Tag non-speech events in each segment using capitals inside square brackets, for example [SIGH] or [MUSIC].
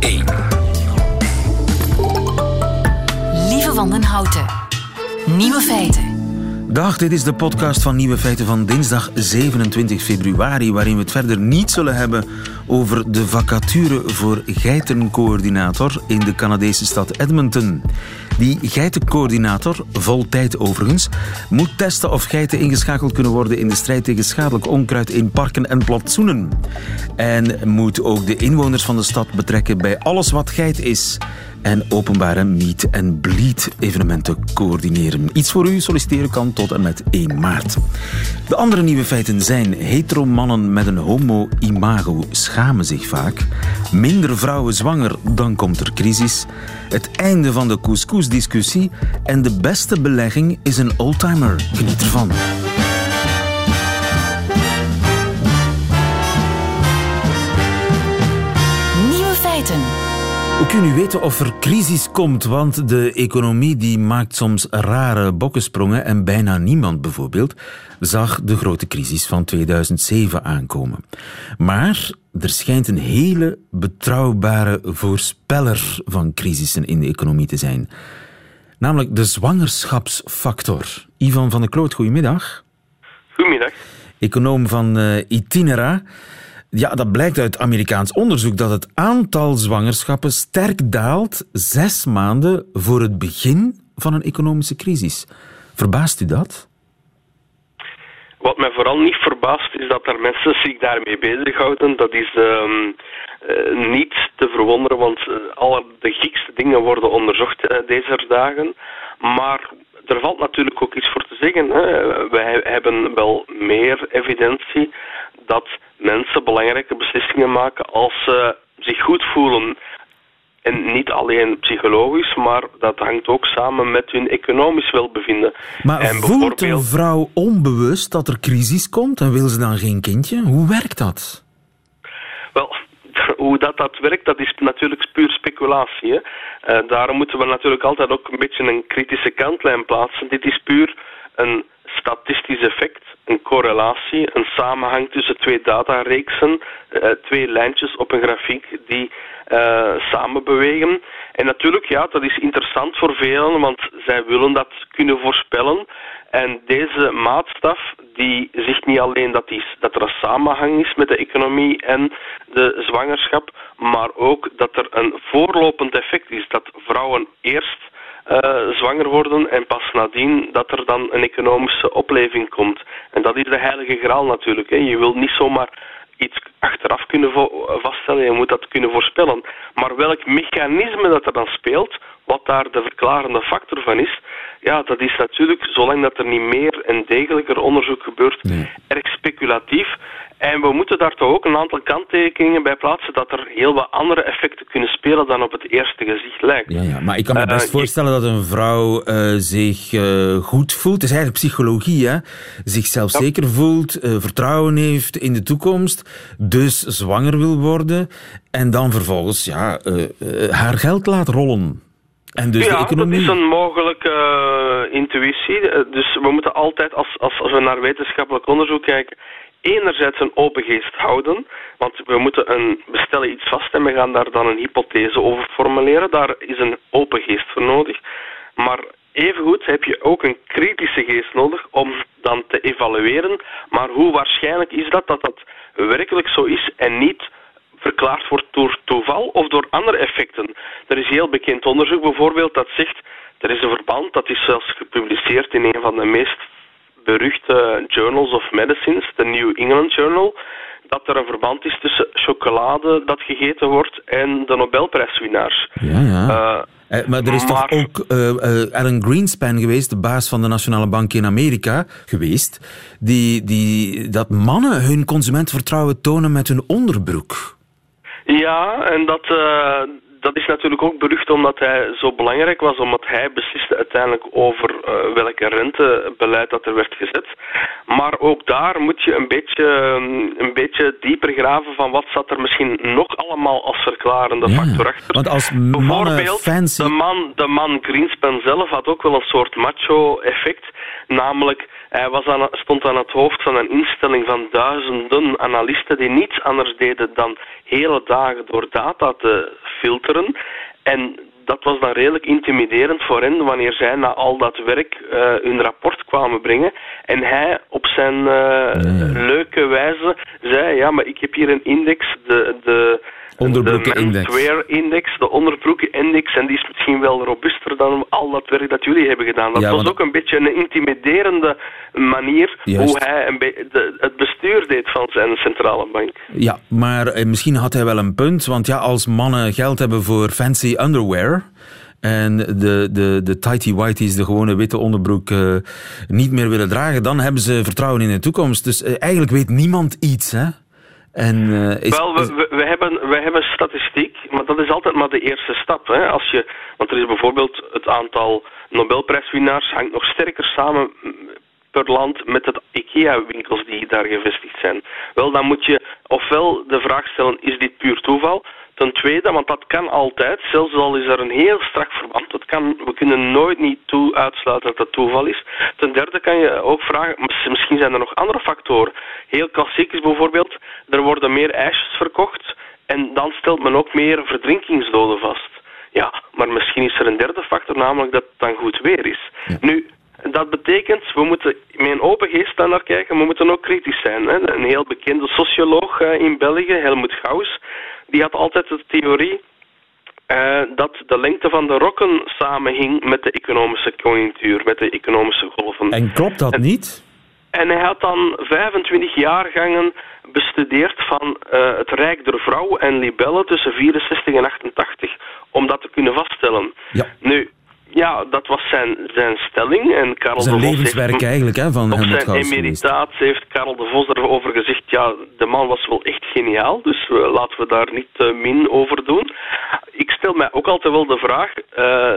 1. Lieve Wandenhouten. Nieuwe feiten. Dag, dit is de podcast van Nieuwe Feiten van dinsdag 27 februari, waarin we het verder niet zullen hebben over de vacature voor geitencoördinator in de Canadese stad Edmonton. Die geitencoördinator, vol tijd overigens, moet testen of geiten ingeschakeld kunnen worden in de strijd tegen schadelijk onkruid in parken en plantsoenen. En moet ook de inwoners van de stad betrekken bij alles wat geit is en openbare meet and bleed evenementen coördineren. Iets voor u solliciteren kan tot en met 1 maart. De andere nieuwe feiten zijn hetero-mannen met een homo-imago schamen zich vaak, minder vrouwen zwanger, dan komt er crisis, het einde van de couscous-discussie en de beste belegging is een oldtimer. Geniet ervan. Hoe kun u weten of er crisis komt? Want de economie die maakt soms rare bokkensprongen en bijna niemand bijvoorbeeld zag de grote crisis van 2007 aankomen. Maar er schijnt een hele betrouwbare voorspeller van crisissen in de economie te zijn. Namelijk de zwangerschapsfactor. Ivan van der Kloot, goedemiddag. Goedemiddag. Econoom van uh, Itinera. Ja, dat blijkt uit Amerikaans onderzoek dat het aantal zwangerschappen sterk daalt zes maanden voor het begin van een economische crisis. Verbaast u dat? Wat mij vooral niet verbaast is dat er mensen zich daarmee bezighouden. Dat is um, uh, niet te verwonderen, want uh, alle de gekste dingen worden onderzocht uh, deze dagen. Maar er valt natuurlijk ook iets voor te zeggen. Hè. Wij hebben wel meer evidentie dat mensen belangrijke beslissingen maken als ze zich goed voelen. En niet alleen psychologisch, maar dat hangt ook samen met hun economisch welbevinden. Maar en voelt een vrouw onbewust dat er crisis komt en wil ze dan geen kindje? Hoe werkt dat? Wel, [LAUGHS] hoe dat, dat werkt, dat is natuurlijk puur speculatie. Hè. Uh, daarom moeten we natuurlijk altijd ook een beetje een kritische kantlijn plaatsen. Dit is puur een statistisch effect, een correlatie, een samenhang tussen twee datareeksen, uh, twee lijntjes op een grafiek die uh, samen bewegen. En natuurlijk, ja, dat is interessant voor velen, want zij willen dat kunnen voorspellen. En deze maatstaf die zegt niet alleen dat, die, dat er een samenhang is met de economie en de zwangerschap, maar ook dat er een voorlopend effect is. Dat vrouwen eerst uh, zwanger worden en pas nadien dat er dan een economische opleving komt. En dat is de heilige graal natuurlijk. Hè. Je wilt niet zomaar iets achteraf kunnen vaststellen, je moet dat kunnen voorspellen. Maar welk mechanisme dat er dan speelt, wat daar de verklarende factor van is, ja, dat is natuurlijk, zolang dat er niet meer en degelijker onderzoek gebeurt, nee. erg speculatief. En we moeten daar toch ook een aantal kanttekeningen bij plaatsen dat er heel wat andere effecten kunnen spelen dan op het eerste gezicht lijkt. Ja, ja. maar ik kan me best uh, voorstellen dat een vrouw uh, zich uh, goed voelt. Het is eigenlijk psychologie, hè? Zichzelf ja. zeker voelt, vertrouwen heeft in de toekomst, dus zwanger wil worden en dan vervolgens ja, haar geld laat rollen. En dus ja, de economie... dat is een mogelijke intuïtie. Dus we moeten altijd, als, als, als we naar wetenschappelijk onderzoek kijken, enerzijds een open geest houden, want we moeten een, we stellen iets vast en we gaan daar dan een hypothese over formuleren. Daar is een open geest voor nodig. Maar evengoed heb je ook een kritische geest nodig om dan te evalueren. Maar hoe waarschijnlijk is dat dat dat werkelijk zo is en niet verklaard wordt door toeval of door andere effecten? Er is heel bekend onderzoek bijvoorbeeld dat zegt, er is een verband, dat is zelfs gepubliceerd in een van de meest beruchte Journals of Medicines, de New England Journal, dat er een verband is tussen chocolade dat gegeten wordt en de Nobelprijswinnaars. Ja, ja. Uh, maar er is maar... toch ook uh, uh, Alan Greenspan geweest, de baas van de Nationale Bank in Amerika, geweest, die, die, dat mannen hun consumentenvertrouwen tonen met hun onderbroek. Ja, en dat, dat is natuurlijk ook berucht omdat hij zo belangrijk was, omdat hij besliste uiteindelijk over uh, welke rentebeleid dat er werd gezet. Maar ook daar moet je een beetje, een beetje dieper graven van wat zat er misschien nog allemaal als verklarende ja, factor achter. Want als Bijvoorbeeld, fancy... de, man, de man Greenspan zelf had ook wel een soort macho-effect, namelijk hij was aan, stond aan het hoofd van een instelling van duizenden analisten die niets anders deden dan hele dagen door data te filteren. En dat was dan redelijk intimiderend voor hen wanneer zij na al dat werk uh, hun rapport kwamen brengen. En hij op zijn uh, leuke wijze zei: Ja, maar ik heb hier een index, de. de Onderbroekenindex. De index, de onderbroekenindex, en die is misschien wel robuuster dan al dat werk dat jullie hebben gedaan. Dat was ook een beetje een intimiderende manier hoe hij een de, het bestuur deed van zijn centrale bank. Ja, maar eh, misschien had hij wel een punt, want ja, als mannen geld hebben voor fancy underwear, en de, de, de tighty whities, de gewone witte onderbroek, uh, niet meer willen dragen, dan hebben ze vertrouwen in de toekomst. Dus uh, eigenlijk weet niemand iets, hè? En, uh, is, Wel, we, we, hebben, we hebben statistiek, maar dat is altijd maar de eerste stap. Hè? Als je, want er is bijvoorbeeld het aantal Nobelprijswinnaars hangt nog sterker samen per land met het IKEA-winkels die daar gevestigd zijn. Wel, dan moet je ofwel de vraag stellen, is dit puur toeval? Ten tweede, want dat kan altijd, zelfs al is er een heel strak verband, dat kan, we kunnen nooit niet toe uitsluiten dat het toeval is. Ten derde kan je ook vragen, misschien zijn er nog andere factoren. Heel klassiek is bijvoorbeeld, er worden meer ijsjes verkocht en dan stelt men ook meer verdrinkingsdoden vast. Ja, maar misschien is er een derde factor, namelijk dat het dan goed weer is. Nu, dat betekent, we moeten met een open geest daar naar kijken, we moeten ook kritisch zijn. Hè. Een heel bekende socioloog eh, in België, Helmut Gauss, die had altijd de theorie uh, dat de lengte van de rokken samenhing met de economische conjunctuur, met de economische golven. En klopt dat niet? En hij had dan 25 jaargangen bestudeerd van uh, het Rijk der Vrouw en libellen tussen 64 en 88, om dat te kunnen vaststellen. Ja. Nu, ja, dat was zijn, zijn stelling. En Karel zijn de Vos levenswerk heeft, eigenlijk, hè, van Op zijn emeritaat heeft Karel de Vos erover gezegd, ja, de man was wel echt geniaal, dus uh, laten we daar niet uh, min over doen. Ik stel mij ook altijd wel de vraag, uh,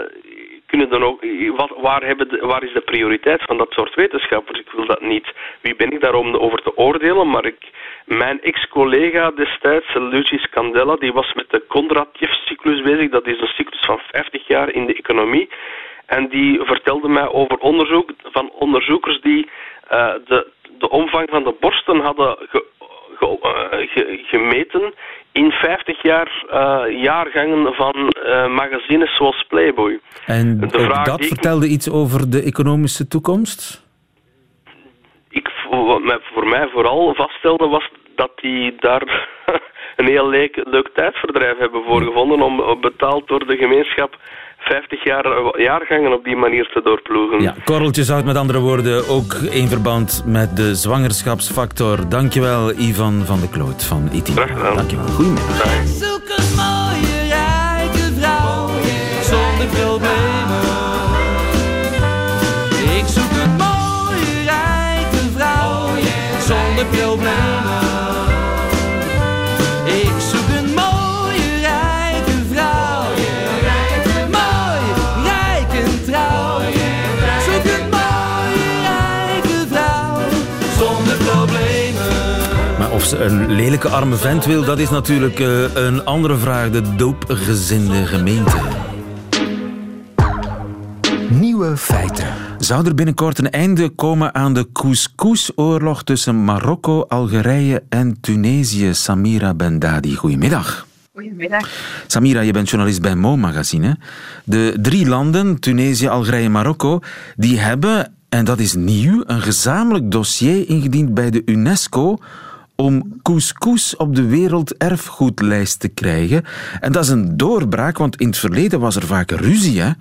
kunnen dan ook, wat, waar, hebben waar is de prioriteit van dat soort wetenschappers? Ik wil dat niet. Wie ben ik daar om over te oordelen? Maar ik, mijn ex-collega destijds, Lucis Candela, die was met de Kondratjev-cyclus bezig. Dat is een cyclus van 50 jaar in de economie. En die vertelde mij over onderzoek van onderzoekers die uh, de, de omvang van de borsten hadden ge, ge, gemeten in 50 jaar uh, jaargangen van uh, magazines zoals Playboy. En dat vertelde iets over de economische toekomst? Ik, wat voor mij vooral vaststelde was dat die daar [LAUGHS] een heel leuk, leuk tijdverdrijf hebben voor gevonden om betaald door de gemeenschap 50 jaar, jaargangen op die manier te doorploegen. Ja, korreltjes houdt met andere woorden ook in verband met de zwangerschapsfactor. Dankjewel, Ivan van de Kloot van ETI. Dankjewel. Goedemiddag. Een lelijke arme vent wil, dat is natuurlijk uh, een andere vraag. De doopgezinde gemeente. Nieuwe feiten. Zou er binnenkort een einde komen aan de couscous-oorlog tussen Marokko, Algerije en Tunesië? Samira Bendadi, goedemiddag. Goedemiddag. Samira, je bent journalist bij Mo Magazine. De drie landen, Tunesië, Algerije en Marokko, die hebben, en dat is nieuw, een gezamenlijk dossier ingediend bij de UNESCO om couscous op de werelderfgoedlijst te krijgen. En dat is een doorbraak, want in het verleden was er vaak ruzie hè,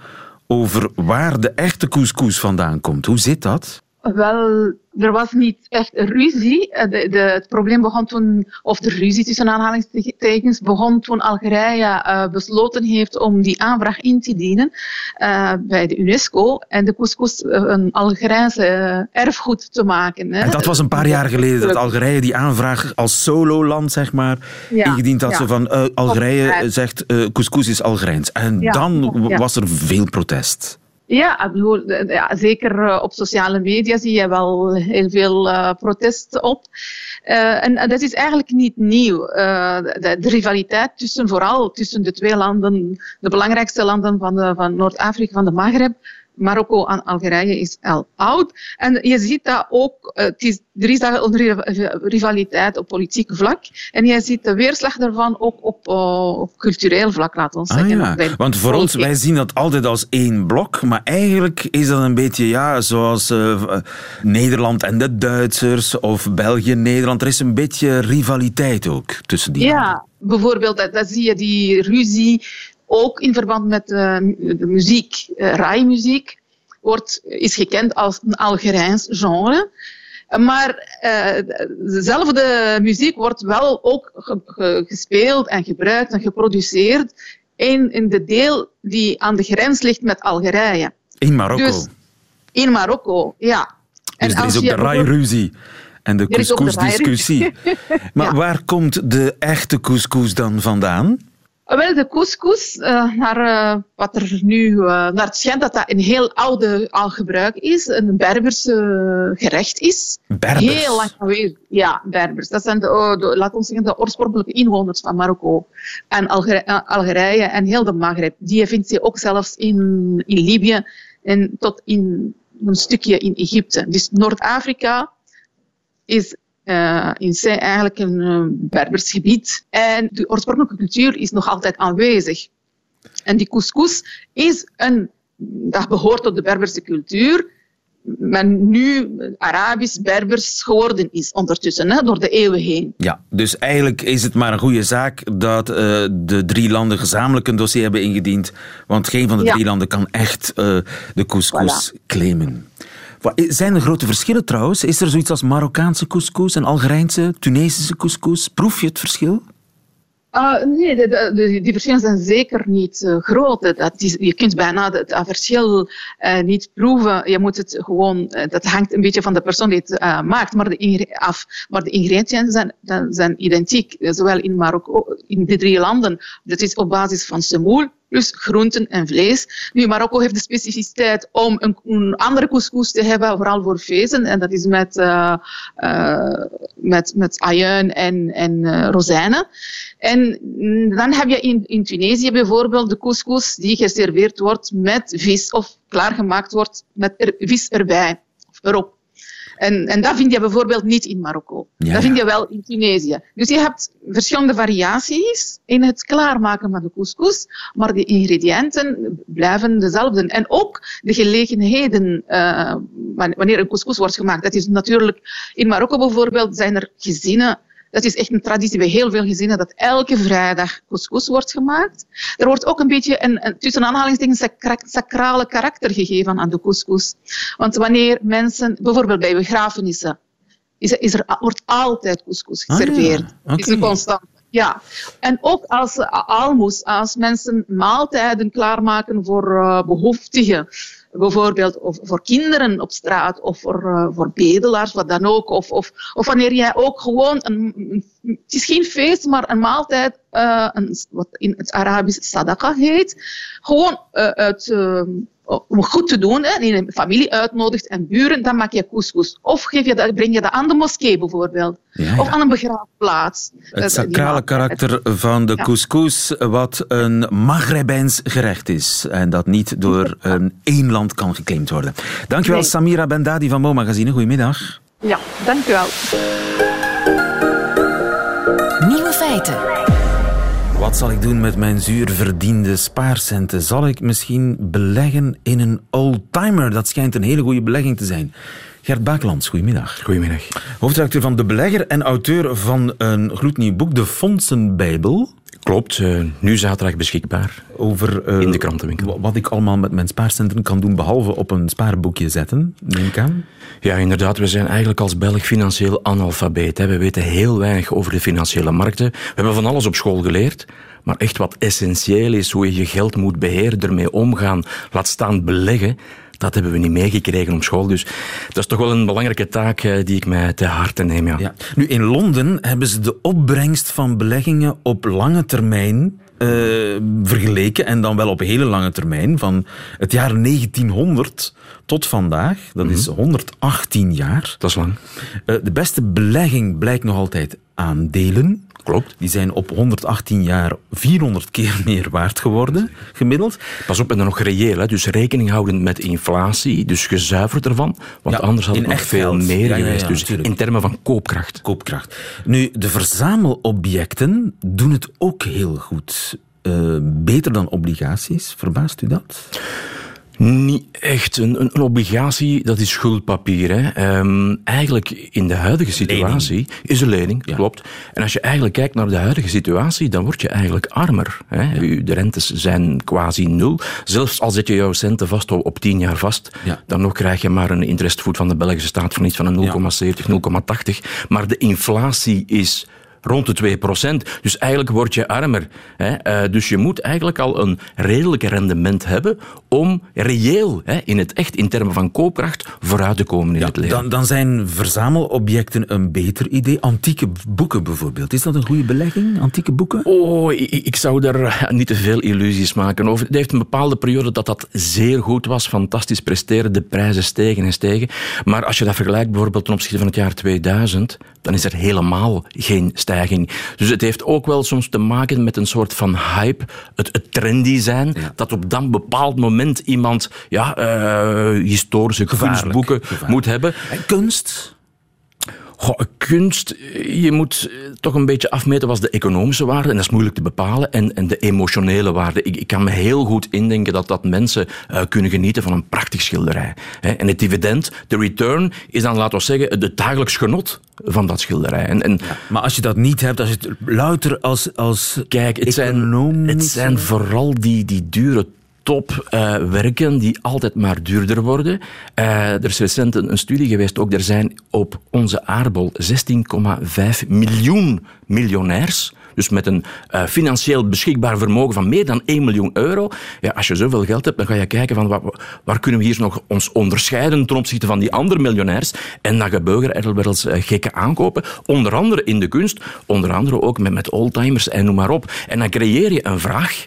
over waar de echte couscous vandaan komt. Hoe zit dat? Wel, er was niet echt ruzie. Eh, de, de, het probleem begon toen, of de ruzie tussen aanhalingstekens, begon toen Algerije uh, besloten heeft om die aanvraag in te dienen uh, bij de UNESCO en de couscous een Algerijnse erfgoed te maken. Hè. En dat was een paar jaar geleden dat Algerije die aanvraag als sololand, zeg maar, ja, ingediend had. Ja. Zo van, Algerije zegt couscous is Algerijns. En ja, dan was er veel protest. Ja, ja, zeker eh, op sociale media zie je wel heel veel uh, protest op. En dat is eigenlijk niet nieuw. De, de, rivaliteit tussen, vooral tussen de twee landen, de belangrijkste landen van, de, van Noord-Afrika, van de Maghreb, Marokko en Algerije is al oud. En je ziet dat ook, uh, het is, er is daar een rivaliteit op politiek vlak. En je ziet de weerslag daarvan ook op, uh, op cultureel vlak, laten we Ah, zeggen. ja. Want voor ons, wij zien dat altijd als één blok, maar eigenlijk is dat een beetje ja, zoals uh, Nederland en de Duitsers of België en Nederland. Er is een beetje rivaliteit ook tussen die Ja, landen. bijvoorbeeld, dat, dat zie je die ruzie ook in verband met uh, de muziek. Uh, Rai-muziek wordt, is gekend als een Algerijns genre. Maar uh, dezelfde muziek wordt wel ook ge ge gespeeld en gebruikt en geproduceerd in, in de deel die aan de grens ligt met Algerije. In Marokko. Dus in Marokko, ja. Dus er is ook de Rai-ruzie. En de couscous-discussie. maar [LAUGHS] ja. waar komt de echte couscous dan vandaan? Wel, de couscous, uh, naar uh, wat er nu, uh, naar het schijnt dat dat een heel oude al gebruik is, een Berberse gerecht is. Berbers? Heel lang geweest. Ja, Berbers. Dat zijn de, de, laat ons zeggen, de oorspronkelijke inwoners van Marokko en Algerije, Algerije en heel de Maghreb. Die vindt je ook zelfs in, in Libië en tot in een stukje in Egypte. Dus Noord-Afrika is uh, in zee eigenlijk een uh, Berbers gebied. En de oorspronkelijke cultuur is nog altijd aanwezig. En die couscous is een, dat behoort tot de Berberse cultuur, maar nu Arabisch, Berbers geworden is ondertussen, hè, door de eeuwen heen. Ja, dus eigenlijk is het maar een goede zaak dat uh, de drie landen gezamenlijk een dossier hebben ingediend, want geen van de ja. drie landen kan echt de couscous voilà. claimen. Zijn er grote verschillen trouwens? Is er zoiets als Marokkaanse couscous en Algerijnse, Tunesische couscous? Proef je het verschil? Uh, nee, de, die verschillen zijn zeker niet uh, groot. Dat is, je kunt bijna het verschil uh, niet proeven. Je moet het gewoon, dat hangt een beetje van de persoon die het maakt, maar de, af. Maar de ingrediënten zijn, zijn identiek, zowel in Marokko, in de drie landen. Dat is op basis van semoel, plus groenten en vlees. Nu, Marokko heeft de specificiteit om een, andere couscous te hebben, vooral voor feesten. En dat is met, uh, met, met ajuin en, en uh, rozijnen. En dan heb je in, in Tunesië bijvoorbeeld de couscous die geserveerd wordt met vis of klaargemaakt wordt met vis erbij of erop. En, en dat vind je bijvoorbeeld niet in Marokko. Ja, dat vind je wel in Tunesië. Dus je hebt verschillende variaties in het klaarmaken van de couscous, maar de ingrediënten blijven dezelfde. En ook de gelegenheden uh, wanneer een couscous wordt gemaakt. Dat is natuurlijk in Marokko bijvoorbeeld zijn er gezinnen dat is echt een traditie bij heel veel gezinnen dat elke vrijdag couscous wordt gemaakt. Er wordt ook een beetje een, een tussen aanhalingstekens sacrale karakter gegeven aan de couscous. Want wanneer mensen, bijvoorbeeld bij begrafenissen, is, is er, wordt altijd couscous geserveerd. Ah, ja. okay. Het is een constant. Ja, en ook als almoes, als mensen maaltijden klaarmaken voor uh, behoeftigen bijvoorbeeld of voor kinderen op straat of voor, uh, voor bedelaars, wat dan ook. Of, of, of wanneer jij ook gewoon, een, een, het is geen feest, maar een maaltijd, uh, een, wat in het Arabisch sadaqa heet, gewoon uh, uit, om goed te doen, hè, in een familie uitnodigt en buren, dan maak je couscous. Of geef je dat, breng je dat aan de moskee bijvoorbeeld. Ja, ja. Of aan een begraafplaats. Het sacrale karakter van de couscous, wat een Maghrebijns gerecht is. En dat niet door een één land kan geclaimd worden. Dankjewel, nee. Samira Bendadi van Mo Magazine. Goedemiddag. Ja, dankjewel. Nieuwe feiten. Wat zal ik doen met mijn zuur verdiende spaarcenten? Zal ik misschien beleggen in een oldtimer? Dat schijnt een hele goede belegging te zijn. Gert Baaklands, goedemiddag. Goedemiddag. Hoofdredacteur van De Belegger en auteur van een gloednieuw boek, De Fondsenbijbel. Klopt, uh, nu zaterdag beschikbaar. Over uh, in de krantenwinkel. Wat ik allemaal met mijn spaarcenten kan doen, behalve op een spaarboekje zetten, neem ik aan. Ja, inderdaad. We zijn eigenlijk als Belg financieel analfabeet. Hè. We weten heel weinig over de financiële markten. We hebben van alles op school geleerd. Maar echt wat essentieel is, hoe je je geld moet beheren, ermee omgaan, laat staan beleggen, dat hebben we niet meegekregen op school. Dus dat is toch wel een belangrijke taak die ik mij te harte neem. Ja. Ja. Nu, in Londen hebben ze de opbrengst van beleggingen op lange termijn uh, vergeleken. En dan wel op hele lange termijn. Van het jaar 1900 tot vandaag. Dat mm -hmm. is 118 jaar. Dat is lang. Uh, de beste belegging blijkt nog altijd aandelen. Klopt. Die zijn op 118 jaar 400 keer [LAUGHS] meer waard geworden, gemiddeld. Pas op, en dan nog reëel, hè? dus rekening houden met inflatie, dus gezuiverd ervan, want Ja, anders had het nog veel geld. meer Ja, ja, ja, geweest. dus natuurlijk. in termen van koopkracht. Koopkracht. Nu, de verzamelobjecten doen het ook heel goed. Eh, beter dan obligaties, verbaast u dat? Niet echt. Een, een, een obligatie, dat is schuldpapier. Hè. Ehm, eigenlijk in de huidige situatie is een lening, Ja. klopt. En als je eigenlijk kijkt naar de huidige situatie, dan word je eigenlijk armer. Hè. De rentes zijn quasi nul. Zelfs al zet je jouw centen vast op, op 10 jaar vast, Ja. dan nog krijg je maar een interestvoet van de Belgische staat van iets van een 0,70, 0,80. Maar de inflatie is rond de 2%. Dus eigenlijk word je armer. Hè? Eh, dus je moet eigenlijk al een redelijk rendement hebben om reëel, hè, in het echt, in termen van koopkracht, vooruit te komen in het leven. Dan, dan zijn verzamelobjecten een beter idee. Antieke boeken bijvoorbeeld. Is dat een goede belegging, antieke boeken? Oh, ik, ik zou daar eh, niet te veel illusies maken over. Het heeft een bepaalde periode dat dat zeer goed was, fantastisch presteren, de prijzen stegen en stegen. Maar als je dat vergelijkt bijvoorbeeld ten opzichte van het jaar 2000, dan is er helemaal geen stijging. Dus het heeft ook wel soms te maken met een soort van hype, het, het trendy zijn, dat op dat bepaald moment iemand ja, eh, historische kunstboeken moet hebben. En kunst? Goh, kunst, je moet eh, toch een beetje afmeten wat de economische waarde, en dat is moeilijk te bepalen, en, en de emotionele waarde. Ik, ik kan me heel goed indenken dat, dat mensen eh, kunnen genieten van een prachtig schilderij. Hè. En het dividend, de return, is dan, laten we zeggen, het dagelijks genot van dat schilderij. En, en Maar als je dat niet hebt, als je het louter als, als Kijk, het zijn, het zijn vooral die, die dure topwerken die altijd maar duurder worden. Eh, er is recent een, een studie geweest, ook er zijn op onze aardbol 16,5 miljoen miljonairs. Dus met een eh, financieel beschikbaar vermogen van meer dan 1 miljoen euro. Ja, als je zoveel geld hebt, dan ga je kijken van waar, waar kunnen we hier nog ons onderscheiden ten opzichte van die andere miljonairs. En dan gebeuren er wel eens eh, gekke aankopen. Onder andere in de kunst, onder andere ook met, met oldtimers en noem maar op. En dan creëer je een vraag.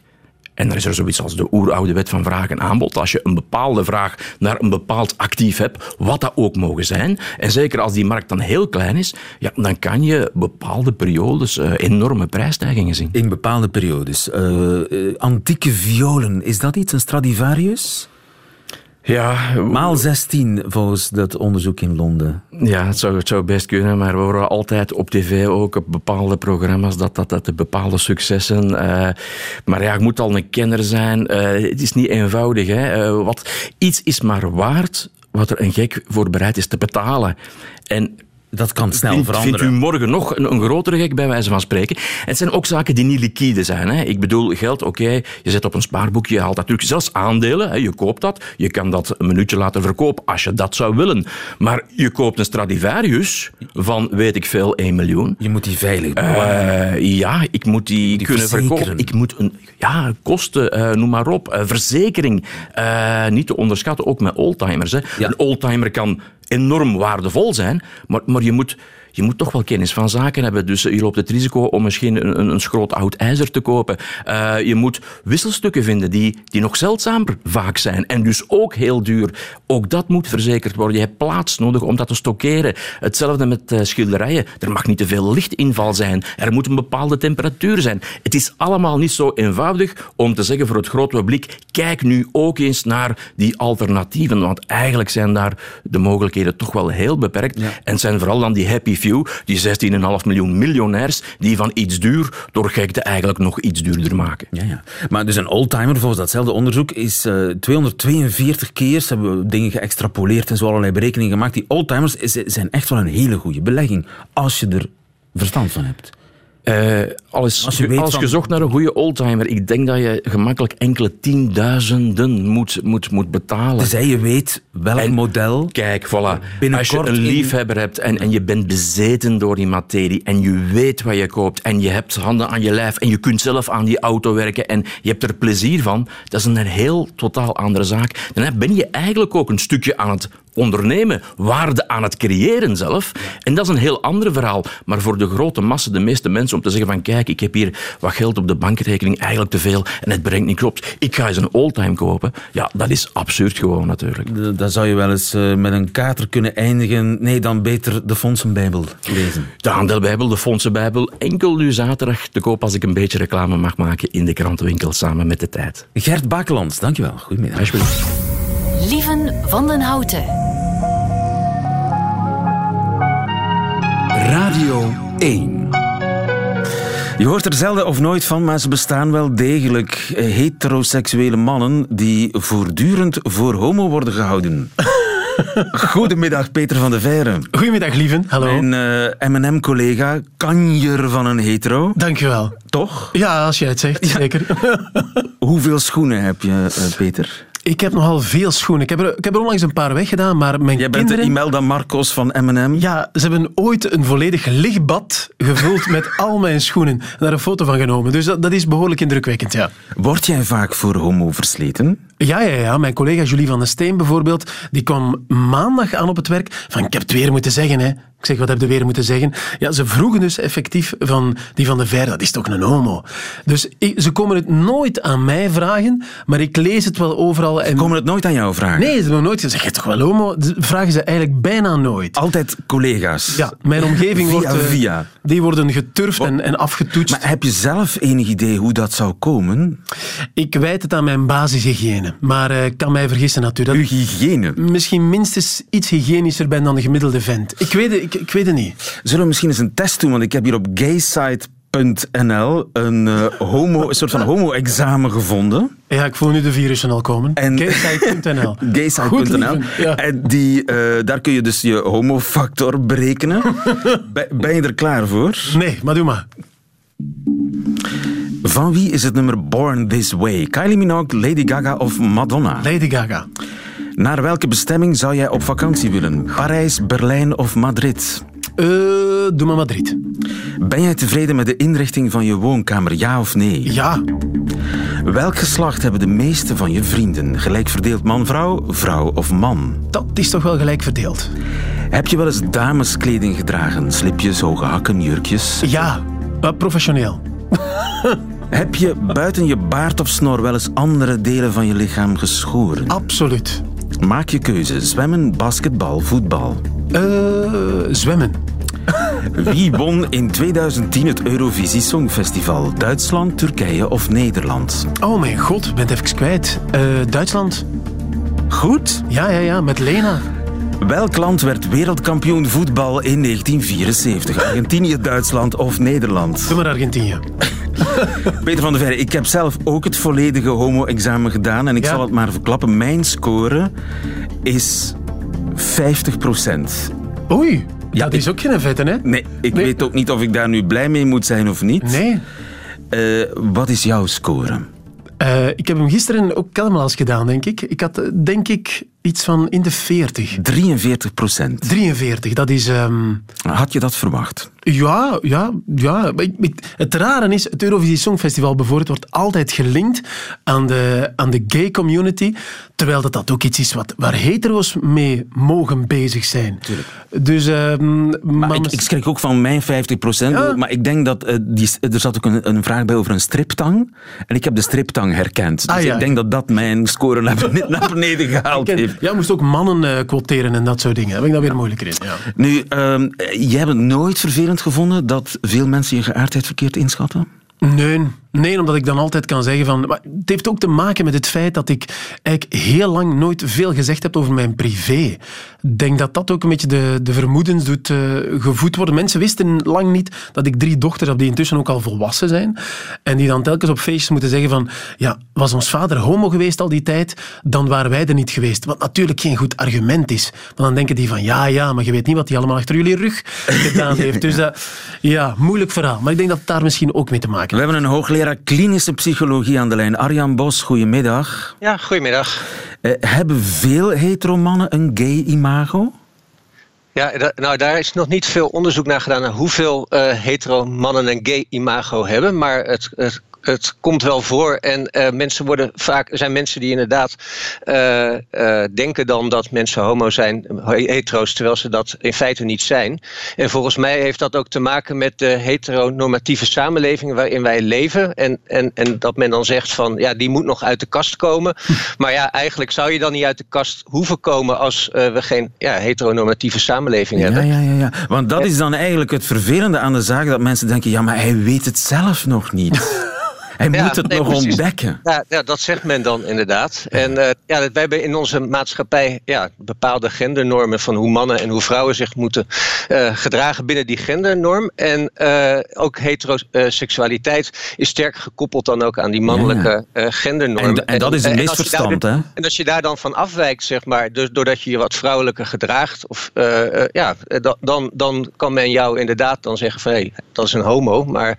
En dan is er zoiets als de oeroude wet van vraag en aanbod. Als je een bepaalde vraag naar een bepaald actief hebt, wat dat ook mogen zijn, en zeker als die markt dan heel klein is, ja, dan kan je bepaalde periodes eh, enorme prijsstijgingen zien. In bepaalde periodes. Eh, eh, antieke violen, is dat iets? Een Stradivarius? Ja, Maal 16 volgens dat onderzoek in Londen. Ja, het zou, het zou best kunnen, maar we horen altijd op tv ook op bepaalde programma's dat dat, dat de bepaalde successen. eh, maar ja, je moet al een kenner zijn. eh, het is niet eenvoudig. Hè. Eh, wat, iets is maar waard wat er een gek voor bereid is te betalen. En Dat kan snel Vindt, veranderen. vindt u morgen nog een, een grotere gek, bij wijze van spreken? En het zijn ook zaken die niet liquide zijn. Hè. Ik bedoel, geld, oké, je zet op een spaarboekje, je haalt dat terug. Zelfs aandelen, hè, je koopt dat. Je kan dat een minuutje laten verkopen als je dat zou willen. Maar je koopt een Stradivarius van, weet ik veel, 1 miljoen. Je moet die veilig bewaren. Eh, ja, ik moet die, Die kunnen verzekeren. verkopen. Ik moet een, ja, kosten, eh, noem maar op. Eh, verzekering, niet te onderschatten, ook met oldtimers. Hè. Ja. Een oldtimer kan enorm waardevol zijn, maar, maar je moet... Je moet toch wel kennis van zaken hebben. Dus je loopt het risico om misschien een, een, een schroot oud ijzer te kopen. Eh, je moet wisselstukken vinden die, die nog zeldzamer vaak zijn. En dus ook heel duur. Ook dat moet verzekerd worden. Je hebt plaats nodig om dat te stockeren. Hetzelfde met eh, schilderijen. Er mag niet te veel lichtinval zijn. Er moet een bepaalde temperatuur zijn. Het is allemaal niet zo eenvoudig om te zeggen voor het grote publiek: kijk nu ook eens naar die alternatieven. Want eigenlijk zijn daar de mogelijkheden toch wel heel beperkt. En het zijn vooral dan die happy few, die 16,5 miljoen miljonairs, die van iets duur door gekte eigenlijk nog iets duurder maken. Ja, ja. Maar dus een oldtimer, volgens datzelfde onderzoek, is eh, 242 keer, ze hebben dingen geëxtrapoleerd en zo allerlei berekeningen gemaakt. Die oldtimers zijn echt wel een hele goede belegging, als je er verstand van hebt. Eh, als, Als je als van- zocht naar een goede oldtimer, ik denk dat je gemakkelijk enkele tienduizenden moet, moet, moet betalen. Tenzij je weet welk En- model. Kijk, voilà. Als je een in- liefhebber hebt en, en je bent bezeten door die materie en je weet wat je koopt en je hebt handen aan je lijf en je kunt zelf aan die auto werken en je hebt er plezier van, dat is een heel totaal andere zaak. Dan ben je eigenlijk ook een stukje aan het ondernemen, waarde aan het creëren zelf. En dat is een heel ander verhaal. Maar voor de grote massa, de meeste mensen, om te zeggen van kijk, ik heb hier wat geld op de bankrekening, eigenlijk te veel, en het brengt niet klopt. Ik ga eens een oldtime kopen. Ja, dat is absurd gewoon natuurlijk. Dan zou je wel eens eh, met een kater kunnen eindigen. Nee, dan beter de Fondsenbijbel lezen. De aandeelbijbel, de fondsenbijbel, enkel nu zaterdag te koop als ik een beetje reclame mag maken in de krantenwinkel samen met de tijd. Gert Bakelands, dankjewel. Goedemiddag. Alsjeblieft. Lieven van den Houten. Radio 1. Je hoort er zelden of nooit van, maar ze bestaan wel degelijk. Heteroseksuele mannen die voortdurend voor homo worden gehouden. [LAUGHS] Goedemiddag, Peter van de Veire. Goedemiddag, lieven. Hallo. Mijn eh, M&M-collega, kanjer van een hetero. Dankjewel. Toch? Ja, als jij het zegt, zeker. [LAUGHS] Hoeveel schoenen heb je, eh, Peter? Ik heb nogal veel schoenen. Ik heb, er, ik heb er onlangs een paar weggedaan, maar mijn Jij bent kinderen... de Imelda Marcos van M&M. Ja, ze hebben ooit een volledig lichtbad gevuld met [LAUGHS] al mijn schoenen. En daar een foto van genomen. Dus dat, dat is behoorlijk indrukwekkend, ja. Word jij vaak voor homo versleten? Ja, ja, ja. Mijn collega Julie van den Steen bijvoorbeeld, die kwam maandag aan op het werk van ik heb het weer moeten zeggen, hè. Ik zeg, wat heb je weer moeten zeggen? Ja, ze vroegen dus effectief van die van de Ver, dat is toch een homo? Dus ik- ze komen het nooit aan mij vragen, maar ik lees het wel overal. En... Komen het nooit aan jou vragen? Nee, ze hebben nooit gezegd, zeg je toch wel homo? Dat vragen ze eigenlijk bijna nooit. Altijd collega's. Ja, mijn [LAUGHS] omgeving Via, wordt... eh, via. Die worden geturfd en, en afgetoetst. Maar heb je zelf enig idee hoe dat zou komen? Ik wijt het aan mijn basishygiëne. Maar eh, ik kan mij vergissen natuurlijk. Uw hygiëne. Misschien minstens iets hygiënischer ben dan de gemiddelde vent. Ik weet het, ik, ik weet het niet. Zullen we misschien eens een test doen? Want ik heb hier op gaysite.nl een, eh, homo, een soort van homo-examen gevonden. Ja, ik voel nu de virussen al komen. En- Gaysite.nl. [LAUGHS] Gaysite.nl. Ja. En die, eh, daar kun je dus je homofactor berekenen. [LAUGHS] Ben- ben je er klaar voor? Nee, maar doe maar. Van wie is het nummer Born This Way? Kylie Minogue, Lady Gaga of Madonna? Lady Gaga. Naar welke bestemming zou jij op vakantie willen? Parijs, Berlijn of Madrid? Eh, doe maar Madrid. Ben jij tevreden met de inrichting van je woonkamer, ja of nee? Ja. Welk geslacht hebben de meeste van je vrienden? Gelijk verdeeld man-vrouw, vrouw of man? Dat is toch wel gelijk verdeeld. Heb je wel eens dameskleding gedragen? Slipjes, hoge hakken, jurkjes? Ja, professioneel. [LAUGHS] Heb je buiten je baard of snor wel eens andere delen van je lichaam geschoren? Absoluut. Maak je keuze. Zwemmen, basketbal, voetbal. Eh, zwemmen. [LAUGHS] Wie won in 2010 het Eurovisie Songfestival? Duitsland, Turkije of Nederland? Oh mijn god, ik ben het even kwijt. Eh, Duitsland. Goed. Ja, ja, ja, met Lena. Welk land werd wereldkampioen voetbal in 1974? Argentinië, Duitsland of Nederland? Doe maar Argentinië. [LAUGHS] Peter van der Verre, ik heb zelf ook het volledige homo-examen gedaan en ik Ja. zal het maar verklappen. Mijn score is 50% Oei, Ja, dat is ook geen vette, hè? Nee, ik Nee. weet ook niet of ik daar nu blij mee moet zijn of niet. Nee. Eh, wat is jouw score? Eh, ik heb hem gisteren ook Kelmelaars gedaan, denk ik. Ik had, eh, denk ik, iets van in de 40. 43 procent. 43, dat is... ehm, Had je dat verwacht? Ja, ja, ja. Het rare is, het Eurovisie Songfestival bijvoorbeeld wordt altijd gelinkt aan de, aan de gay community, terwijl dat, dat ook iets is wat, waar hetero's mee mogen bezig zijn. Dus, ehm, Maar ik, ik schrik ook van mijn 50 procent. Ja. Maar ik denk dat... eh, die, er zat ook een, een vraag bij over een striptang. En ik heb de striptang herkend. Dus Ah, ja. ik denk dat dat mijn score naar beneden, [LAUGHS] naar beneden gehaald heeft. Ja, moest ook mannen eh, quoteren en dat soort dingen. Daar ben ik dan weer moeilijker in. Ja. Nu, ehm, jij hebt het nooit vervelend gevonden dat veel mensen je geaardheid verkeerd inschatten? Nee, nee, omdat ik dan altijd kan zeggen van... Maar het heeft ook te maken met het feit dat ik eigenlijk heel lang nooit veel gezegd heb over mijn privé. Ik denk dat dat ook een beetje de, de vermoedens doet eh, gevoed worden. Mensen wisten lang niet dat ik drie dochters heb die intussen ook al volwassen zijn. En die dan telkens op feestjes moeten zeggen van... Ja, was ons vader homo geweest al die tijd, dan waren wij er niet geweest. Wat natuurlijk geen goed argument is. Want dan denken die van... Ja, ja, maar je weet niet wat hij allemaal achter jullie rug [LAUGHS] gedaan heeft. Dus dat, ja, moeilijk verhaal. Maar ik denk dat het daar misschien ook mee te maken We hebben een hoogleraar klinische psychologie aan de lijn. Arjan Bos, goedemiddag. Ja, goedemiddag. Eh, hebben veel heteromannen een gay-imago? Ja, da- nou, daar is nog niet veel onderzoek naar gedaan naar hoeveel eh hetero mannen een gay imago hebben. Maar het, het het komt wel voor. En uh, mensen worden vaak, zijn mensen die inderdaad uh, uh, denken dan dat mensen homo zijn, hetero's, terwijl ze dat in feite niet zijn. En volgens mij heeft dat ook te maken met de heteronormatieve samenleving waarin wij leven. En, en, en dat men dan zegt van ja, die moet nog uit de kast komen. [LAUGHS] Maar ja, eigenlijk zou je dan niet uit de kast hoeven komen als we geen ja, heteronormatieve samenleving ja, hebben. Ja, ja, ja. Want dat is dan eigenlijk het vervelende aan de zaak, dat mensen denken, ja, maar hij weet het zelf nog niet. [LAUGHS] Hij Ja, moet het nee, nog precies. ontdekken. Ja, ja, dat zegt men dan inderdaad. En eh, ja, wij hebben in onze maatschappij ja, bepaalde gendernormen van hoe mannen en hoe vrouwen zich moeten eh, gedragen binnen die gendernorm. En eh, ook heteroseksualiteit is sterk gekoppeld dan ook aan die mannelijke gendernorm. En, en dat is een misverstand, hè? En als je daar dan van afwijkt, zeg maar, dus doordat je je wat vrouwelijker gedraagt, of, ja, da- dan, dan kan men jou inderdaad dan zeggen van hé, dat is een homo. Maar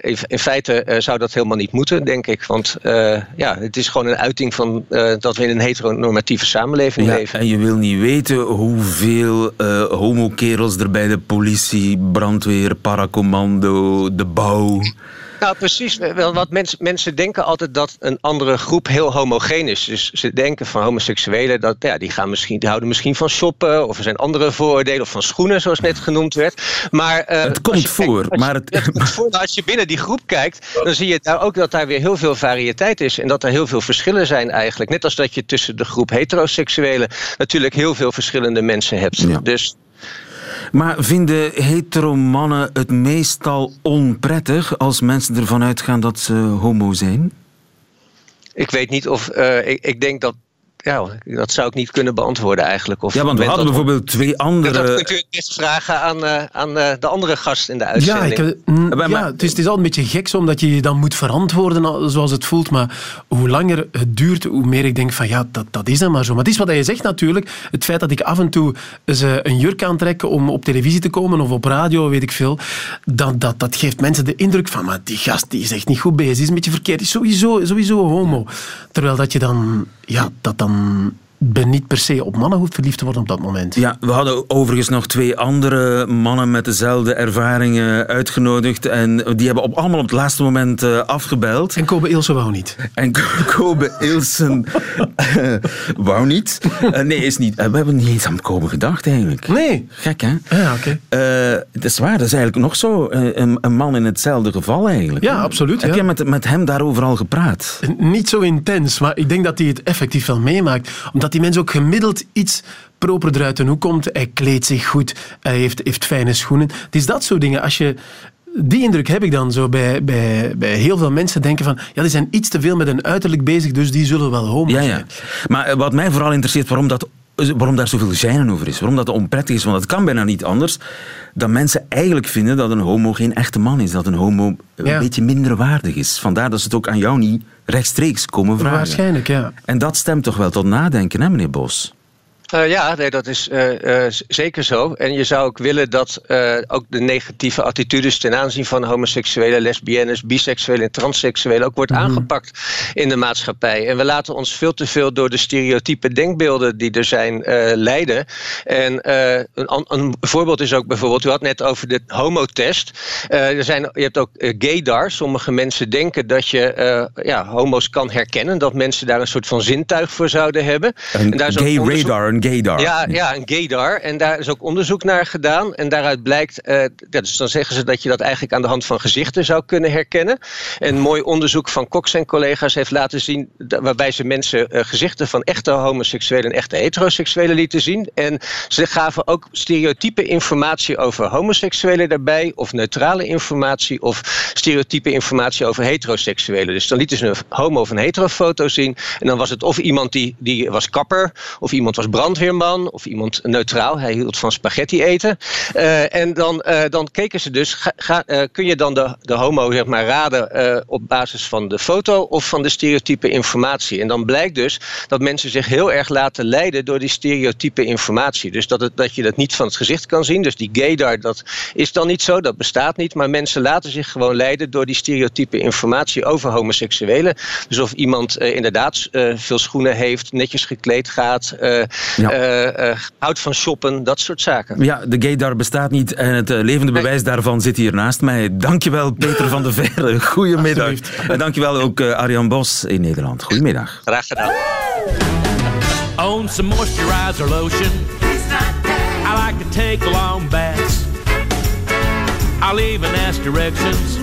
in, in feite eh, zou dat helemaal niet moeten, denk ik. Want eh, ja, het is gewoon een uiting van eh, dat we in een heteronormatieve samenleving Ja, leven. en je wil niet weten hoeveel eh homokerels er bij de politie, brandweer, paracommando, de bouw. Nou, precies. Wel, wat mensen, mensen denken altijd dat een andere groep heel homogeen is. Dus ze denken van homoseksuelen dat ja, die, gaan misschien, die houden misschien van shoppen. Of er zijn andere vooroordelen. Of van schoenen, zoals net genoemd werd. Maar, eh, Het komt voor, kijkt- maar het- het komt voor. Maar als je binnen die groep kijkt, dan zie je daar ook dat daar weer heel veel variëteit is. En dat er heel veel verschillen zijn eigenlijk. Net als dat je tussen de groep heteroseksuelen natuurlijk heel veel verschillende mensen hebt. Ja. Dus Maar vinden hetero-mannen het meestal onprettig als mensen ervan uitgaan dat ze homo zijn? ik weet niet of. eh, ik, ik denk dat. Ja, dat zou ik niet kunnen beantwoorden eigenlijk. Of Ja, want we hadden dat- bijvoorbeeld twee Dat andere... kunt u best vragen aan, eh, aan eh, de andere gast in de Ja, uitzending. ik, eh, mm, ja het, is, het is al een beetje gek zo, omdat je je dan moet verantwoorden al- zoals het voelt. Maar hoe langer het duurt, hoe meer ik denk van ja, dat, dat is dan maar zo. Maar het is wat je zegt natuurlijk. Het feit dat ik af en toe eens, eh, een jurk aantrek om op televisie te komen of op radio, weet ik veel. Dat, dat, dat geeft mensen de indruk van maar die gast die is echt niet goed bezig. Die is een beetje verkeerd. Die is sowieso, sowieso homo. Terwijl dat je dan... Ja, dat dan... Mm. Ben niet per se op mannen hoeft verliefd te worden op dat moment. Ja, we hadden overigens nog twee andere mannen met dezelfde ervaringen uitgenodigd. En die hebben op, allemaal op het laatste moment eh, afgebeld. En Kobe Ilse wou niet. En [LAUGHS] Kobe Ilsen eh, wou niet. Eh, nee, is niet. we hebben niet eens aan Kobe gedacht eigenlijk. Nee. Gek, hè? Ja, oké. Eh, het is waar, dat is eigenlijk nog zo. een, een man in hetzelfde geval eigenlijk. Ja, absoluut, Heb ja. met, met hem daarover al gepraat? Niet zo intens, maar ik denk dat hij het effectief wel meemaakt. Omdat die mens ook gemiddeld iets proper eruit de hoek komt. Hij kleedt zich goed, hij heeft, heeft fijne schoenen. Het is dat soort dingen. Als je... Die indruk heb ik dan zo bij, bij, bij heel veel mensen denken van ja, die zijn iets te veel met hun uiterlijk bezig, dus die zullen wel homo zijn. ja. Maar eh, wat mij vooral interesseert, waarom, dat, waarom daar zoveel gêne over is. Waarom dat onprettig is. Want het kan bijna niet anders dat mensen eigenlijk vinden dat een homo geen echte man is. Dat een homo een Ja. beetje minder waardig is. Vandaar dat ze het ook aan jou niet rechtstreeks komen vragen. Waarschijnlijk, ja. En dat stemt toch wel tot nadenken, hè, meneer Bos? Eh, ja, nee, dat is eh, eh, zeker zo. En je zou ook willen dat ook de negatieve attitudes ten aanzien van homoseksuelen, lesbiennes, biseksuelen en transseksuelen ook wordt aangepakt in de maatschappij. En we laten ons veel te veel door de stereotype denkbeelden die er zijn leiden. En een, een voorbeeld is ook bijvoorbeeld, u had net over de homotest. Er zijn, je hebt ook gaydar. Sommige mensen denken dat je ja, homo's kan herkennen, dat mensen daar een soort van zintuig voor zouden hebben. Een En daar is gay radar, gaydar. ja, ja, een gaydar. En daar is ook onderzoek naar gedaan. En daaruit blijkt, ja, dus dan zeggen ze dat je dat eigenlijk aan de hand van gezichten zou kunnen herkennen. En mooi onderzoek van Cox en collega's heeft laten zien, waarbij ze mensen eh, gezichten van echte homoseksuelen en echte heteroseksuelen lieten zien. En ze gaven ook stereotype informatie over homoseksuelen daarbij, of neutrale informatie, of stereotype informatie over heteroseksuelen. Dus dan lieten ze een homo- of een heterofoto zien. En dan was het of iemand die, die was kapper, of iemand was brandweerman, of iemand neutraal. Hij hield van spaghetti eten. Eh, en dan, eh, dan keken ze dus, ga, eh, kun je dan de, de homo zeg maar, raden op basis van de foto of van de stereotype informatie. En dan blijkt dus dat mensen zich heel erg laten leiden door die stereotype informatie. Dus dat, het, dat je dat niet van het gezicht kan zien. Dus die gaydar, dat is dan niet zo, dat bestaat niet. Maar mensen laten zich gewoon leiden door die stereotype informatie over homoseksuelen. Dus of iemand inderdaad veel schoenen heeft, netjes gekleed gaat, ja. uh, uh, houdt van shoppen, dat soort zaken. Ja, de gaydar bestaat niet en het levende bewijs daarvan zit hier naast mij. Dankjewel Peter van der [LAUGHS] Verre, goedemiddag. En dankjewel ook Arjan Bos in Nederland. Goedemiddag. Graag gedaan. Own some moisturizer lotion. I like to take long baths. I'll even ask directions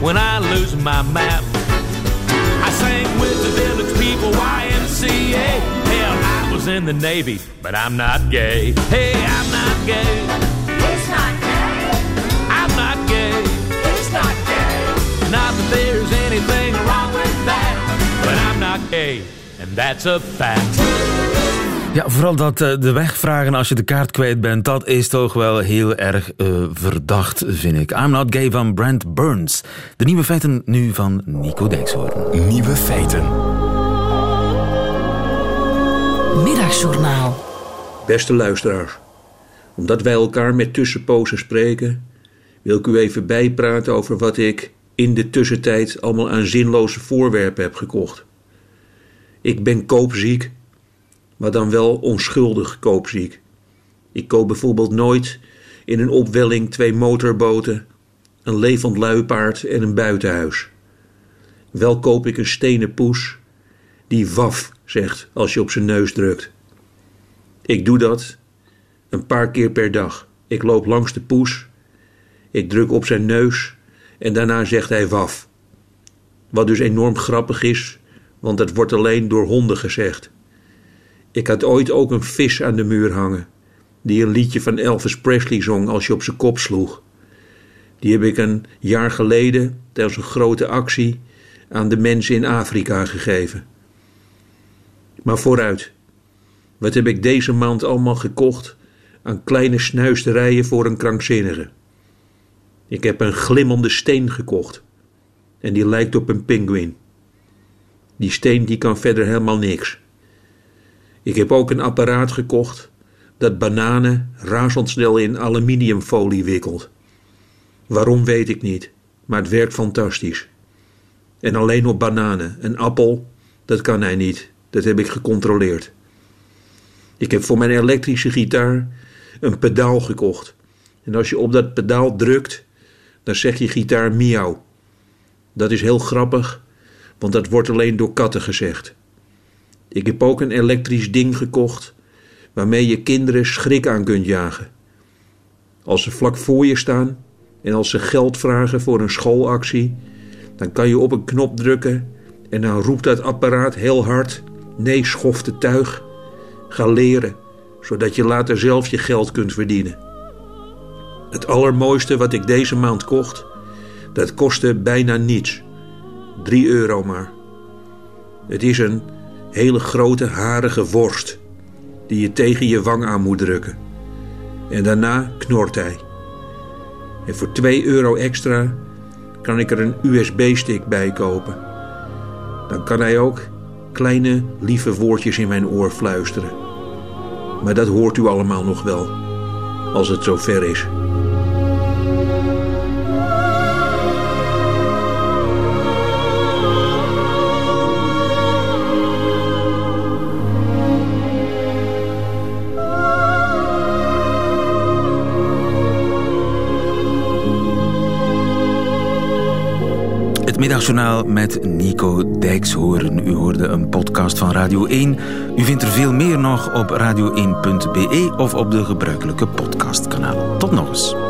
when I lose my map. I sang with the village people, YMCA. In the Navy, but I'm not gay. Hey, I'm not gay. He's not gay. I'm not gay. He's not gay. Not that there's anything wrong with that, but I'm not gay, and that's a fact. Ja, vooral dat uh, de wegvragen als je de kaart kwijt bent, dat is toch wel heel erg uh, verdacht, vind ik. I'm Not Gay van Brent Burns. De nieuwe feiten nu van Nico Dijkshoorn. Nieuwe feiten. Middagjournaal. Beste luisteraars, omdat wij elkaar met tussenpozen spreken, wil ik u even bijpraten over wat ik in de tussentijd allemaal aan zinloze voorwerpen heb gekocht. Ik ben koopziek maar dan wel onschuldig koopziek. Ik koop bijvoorbeeld nooit in een opwelling twee motorboten, een levend luipaard en een buitenhuis. Wel koop ik een stenen poes die waf zegt als je op zijn neus drukt. Ik doe dat een paar keer per dag. Ik loop langs de poes, ik druk op zijn neus en daarna zegt hij waf. Wat dus enorm grappig is, want het wordt alleen door honden gezegd. Ik had ooit ook een vis aan de muur hangen, die een liedje van Elvis Presley zong als je op zijn kop sloeg. Die heb ik een jaar geleden tijdens een grote actie aan de mensen in Afrika gegeven. Maar vooruit, wat heb ik deze maand allemaal gekocht aan kleine snuisterijen voor een krankzinnige? Ik heb een glimmende steen gekocht en die lijkt op een pinguïn. Die steen die kan verder helemaal niks. Ik heb ook een apparaat gekocht dat bananen razendsnel in aluminiumfolie wikkelt. Waarom weet ik niet, maar het werkt fantastisch. En alleen op bananen. Een appel, dat kan hij niet. Dat heb ik gecontroleerd. Ik heb voor mijn elektrische gitaar een pedaal gekocht. En als je op dat pedaal drukt, dan zegt je gitaar miauw. Dat is heel grappig, want dat wordt alleen door katten gezegd. Ik heb ook een elektrisch ding gekocht waarmee je kinderen schrik aan kunt jagen. Als ze vlak voor je staan en als ze geld vragen voor een schoolactie, dan kan je op een knop drukken en dan roept dat apparaat heel hard: nee, schofte tuig. Ga leren, zodat je later zelf je geld kunt verdienen. Het allermooiste wat ik deze maand kocht, dat kostte bijna niets. 3 euro maar. Het is een hele grote harige worst die je tegen je wang aan moet drukken. En daarna knort hij. En voor 2 euro extra kan ik er een USB-stick bij kopen. Dan kan hij ook kleine lieve woordjes in mijn oor fluisteren. Maar dat hoort u allemaal nog wel, als het zover is. Middagjournaal met Nico Dijkshoorn. U hoorde een podcast van Radio 1. U vindt er veel meer nog op radio1.be of op de gebruikelijke podcastkanalen. Tot nog eens.